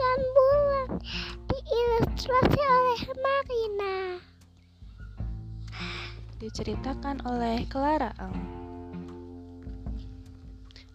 Mengambilkan bulan diilustrasi oleh Marina. Diceritakan oleh Clara Eng.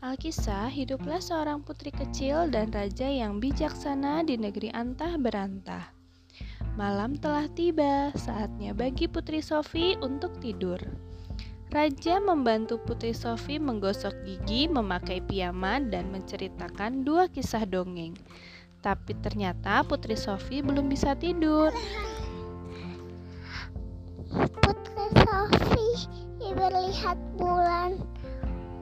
Alkisah, hiduplah seorang putri kecil dan raja yang bijaksana di negeri antah berantah. Malam telah tiba, saatnya bagi Putri Sofi untuk tidur. Raja membantu Putri Sofi menggosok gigi memakai piyama dan menceritakan dua kisah dongeng. Tapi ternyata Putri Sofi belum bisa tidur. Putri Sofi melihat bulan.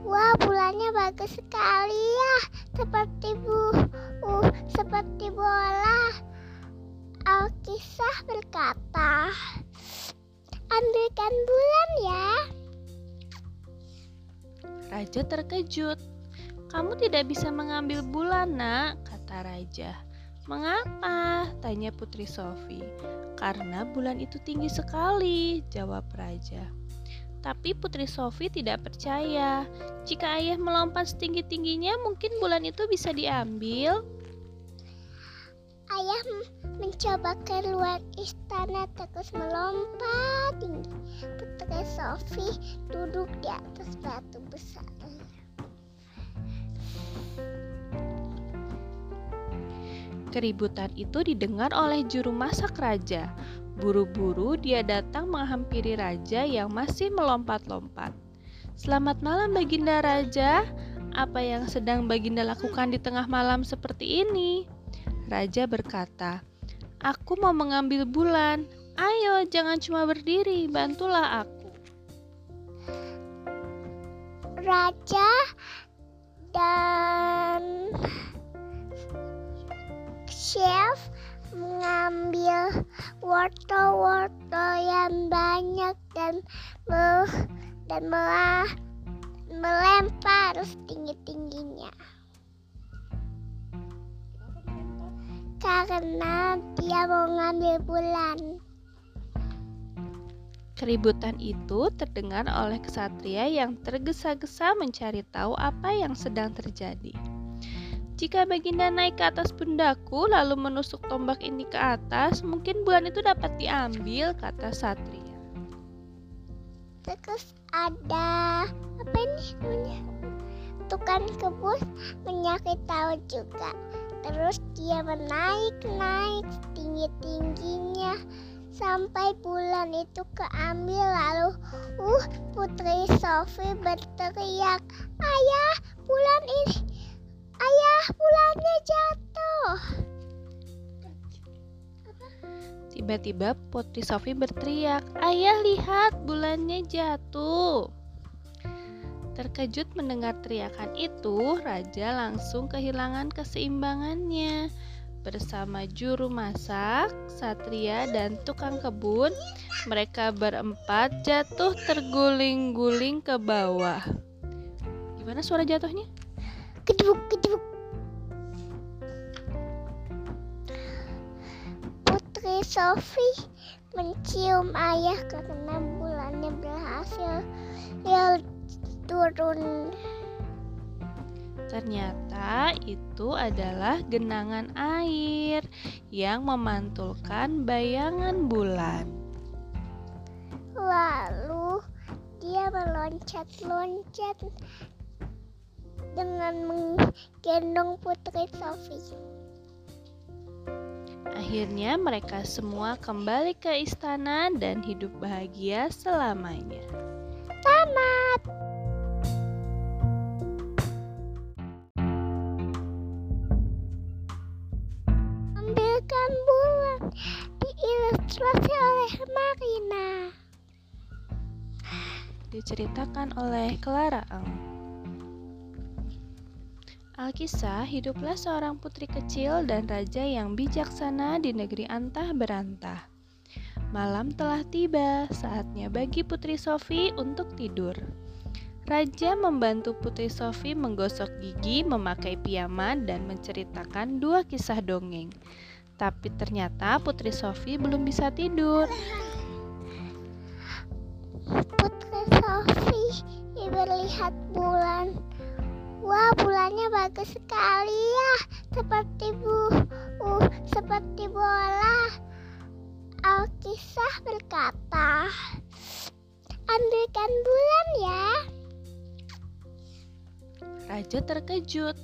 Wah, bulannya bagus sekali ya, seperti bu, uh, seperti bola. Alkisah berkata, "Ambilkan bulan ya." Raja terkejut. "Kamu tidak bisa mengambil bulan, Nak," raja. "Mengapa?" tanya Putri Sofi. "Karena bulan itu tinggi sekali," jawab raja. Tapi Putri Sofi tidak percaya. Jika ayah melompat setinggi-tingginya, mungkin bulan itu bisa diambil. Ayah mencoba keluar istana terus melompat tinggi. Putri Sofi duduk di atas batu besar. Keributan itu didengar oleh juru masak raja. Buru-buru dia datang menghampiri raja yang masih melompat-lompat. Selamat malam Baginda Raja. Apa yang sedang Baginda lakukan di tengah malam seperti ini? Raja berkata, Aku mau mengambil bulan. Ayo, jangan cuma berdiri, bantulah aku. Raja dan chef mengambil wortel-wortel yang banyak dan me dan melah melempar setinggi-tingginya. Karena dia mau ngambil bulan. Keributan itu terdengar oleh kesatria yang tergesa-gesa mencari tahu apa yang sedang terjadi. Jika Baginda naik ke atas pundaku lalu menusuk tombak ini ke atas, mungkin bulan itu dapat diambil, kata satria. Terus ada apa ini namanya? Tukang kebun menyakit tahu juga. Terus dia menaik-naik tinggi-tingginya sampai bulan itu keambil lalu uh Putri Sofi berteriak ayah bulan ini ayah bulannya jatuh Tiba-tiba Putri Sofi berteriak, "Ayah lihat, bulannya jatuh!" Terkejut mendengar teriakan itu, raja langsung kehilangan keseimbangannya. Bersama juru masak, satria, dan tukang kebun, mereka berempat jatuh terguling-guling ke bawah. Gimana suara jatuhnya? Keduk keduk Putri Sofi mencium ayah karena bulannya berhasil. Ya turun. Ternyata itu adalah genangan air yang memantulkan bayangan bulan. lalu dia meloncat-loncat dengan menggendong Putri Sofi. Akhirnya mereka semua kembali ke istana dan hidup bahagia selamanya. Tamat. Ambilkan bulan diilustrasi oleh Marina. Diceritakan oleh Clara Eng. Alkisah, hiduplah seorang putri kecil dan raja yang bijaksana di negeri antah berantah. Malam telah tiba, saatnya bagi Putri Sofi untuk tidur. Raja membantu Putri Sofi menggosok gigi memakai piyama dan menceritakan dua kisah dongeng. Tapi ternyata Putri Sofi belum bisa tidur. Putri Sofi melihat bulan. Wah, bulan bulannya bagus sekali ya, seperti bu, uh, seperti bola. Alkisah berkata, ambilkan bulan ya. Raja terkejut.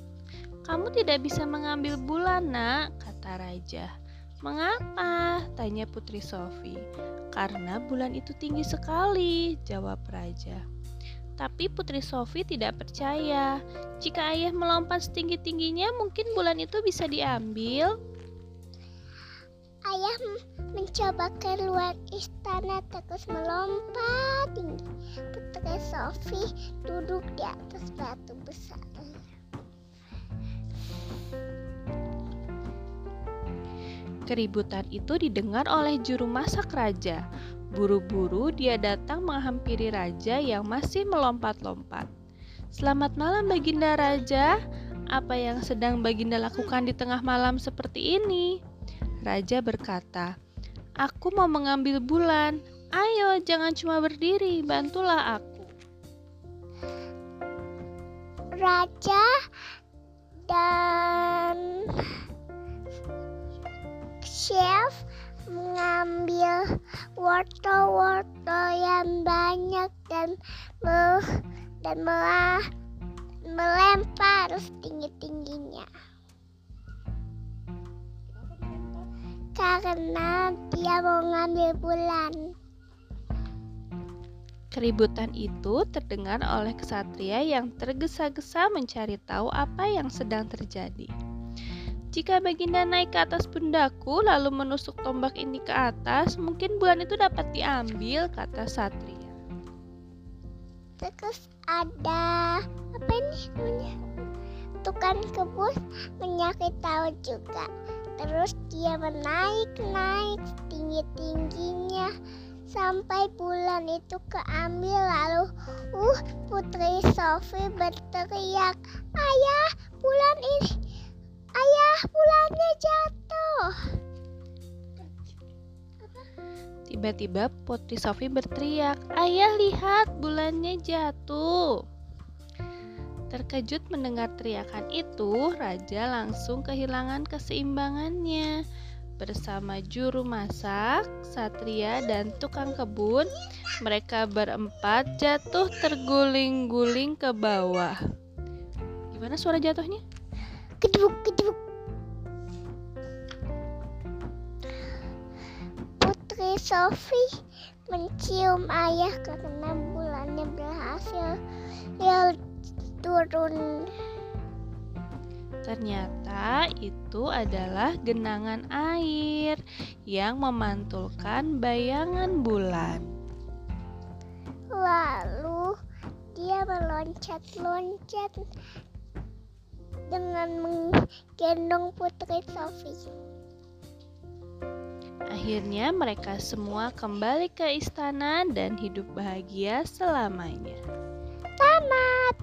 Kamu tidak bisa mengambil bulan, nak, kata raja. Mengapa? tanya Putri Sofi. Karena bulan itu tinggi sekali, jawab raja. Tapi Putri Sofi tidak percaya. Jika ayah melompat setinggi-tingginya, mungkin bulan itu bisa diambil. Ayah mencoba keluar istana terus melompat tinggi. Putri Sofi duduk di atas batu besar. Keributan itu didengar oleh juru masak raja. Buru-buru dia datang menghampiri raja yang masih melompat-lompat. Selamat malam Baginda Raja. Apa yang sedang Baginda lakukan di tengah malam seperti ini? Raja berkata, Aku mau mengambil bulan. Ayo, jangan cuma berdiri, bantulah aku. Raja dan chef mengambil wortel-wortel yang banyak dan me dan melah, melempar setinggi-tingginya. Karena dia mau ngambil bulan. Keributan itu terdengar oleh kesatria yang tergesa-gesa mencari tahu apa yang sedang terjadi. Jika Baginda naik ke atas pundaku lalu menusuk tombak ini ke atas, mungkin bulan itu dapat diambil, kata Satria. Terus ada apa ini namanya? Tukang kebun menyakit tahu juga. Terus dia menaik-naik tinggi-tingginya sampai bulan itu keambil lalu uh Putri Sofi berteriak ayah bulan ini Ayah, bulannya jatuh. Tiba-tiba Putri Sofi berteriak, "Ayah, lihat bulannya jatuh!" Terkejut mendengar teriakan itu, raja langsung kehilangan keseimbangannya. Bersama juru masak, satria, dan tukang kebun, mereka berempat jatuh terguling-guling ke bawah. Gimana suara jatuhnya? Keduk, keduk. Putri Sofi mencium ayah karena bulannya berhasil ya turun. Ternyata itu adalah genangan air yang memantulkan bayangan bulan. Lalu dia meloncat-loncat dengan menggendong Putri Sofi. Akhirnya mereka semua kembali ke istana dan hidup bahagia selamanya. Tamat.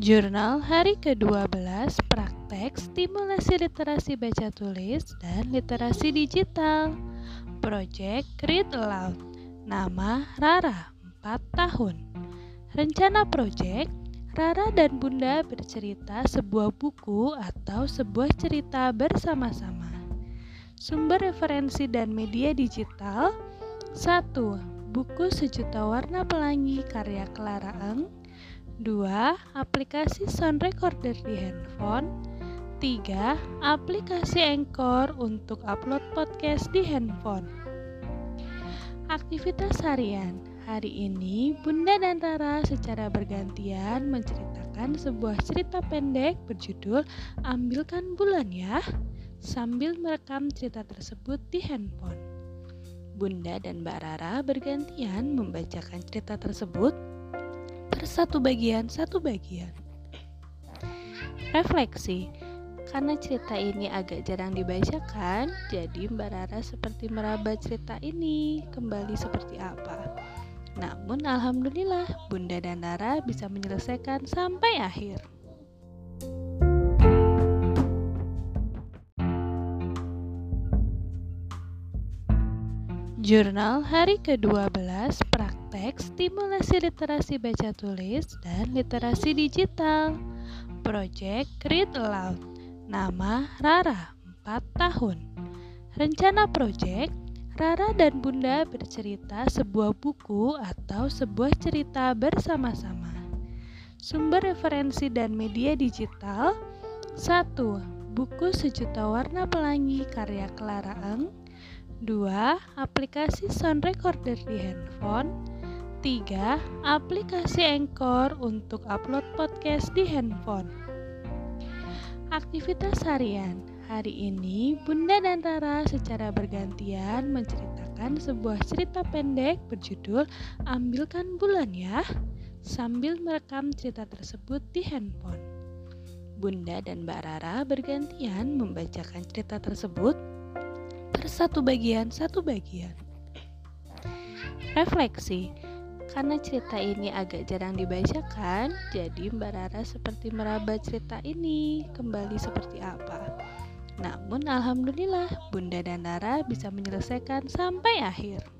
Jurnal hari ke-12 Praktek Stimulasi Literasi Baca Tulis dan Literasi Digital Project Read Aloud Nama Rara, 4 tahun. Rencana proyek, Rara dan Bunda bercerita sebuah buku atau sebuah cerita bersama-sama. Sumber referensi dan media digital 1. Buku Sejuta Warna Pelangi karya Clara Eng 2. Aplikasi sound recorder di handphone 3. Aplikasi Anchor untuk upload podcast di handphone Aktivitas harian Hari ini, Bunda dan Rara secara bergantian menceritakan sebuah cerita pendek berjudul Ambilkan Bulan Ya sambil merekam cerita tersebut di handphone. Bunda dan Mbak Rara bergantian membacakan cerita tersebut per satu bagian satu bagian. Refleksi karena cerita ini agak jarang dibacakan, jadi Mbak Rara seperti meraba cerita ini kembali seperti apa. Namun alhamdulillah Bunda dan Rara bisa menyelesaikan sampai akhir. Jurnal hari ke-12 praktek stimulasi literasi baca tulis dan literasi digital. Project Read Aloud. Nama Rara, 4 tahun. Rencana project Rara dan Bunda bercerita sebuah buku atau sebuah cerita bersama-sama. Sumber referensi dan media digital 1. Buku Sejuta Warna Pelangi karya Clara Eng 2. Aplikasi sound recorder di handphone 3. Aplikasi Anchor untuk upload podcast di handphone Aktivitas harian Hari ini Bunda dan Rara secara bergantian menceritakan sebuah cerita pendek berjudul Ambilkan Bulan Ya sambil merekam cerita tersebut di handphone. Bunda dan Mbak Rara bergantian membacakan cerita tersebut per satu bagian satu bagian. Refleksi, karena cerita ini agak jarang dibacakan, jadi Mbak Rara seperti meraba cerita ini kembali seperti apa. Namun alhamdulillah Bunda dan Rara bisa menyelesaikan sampai akhir.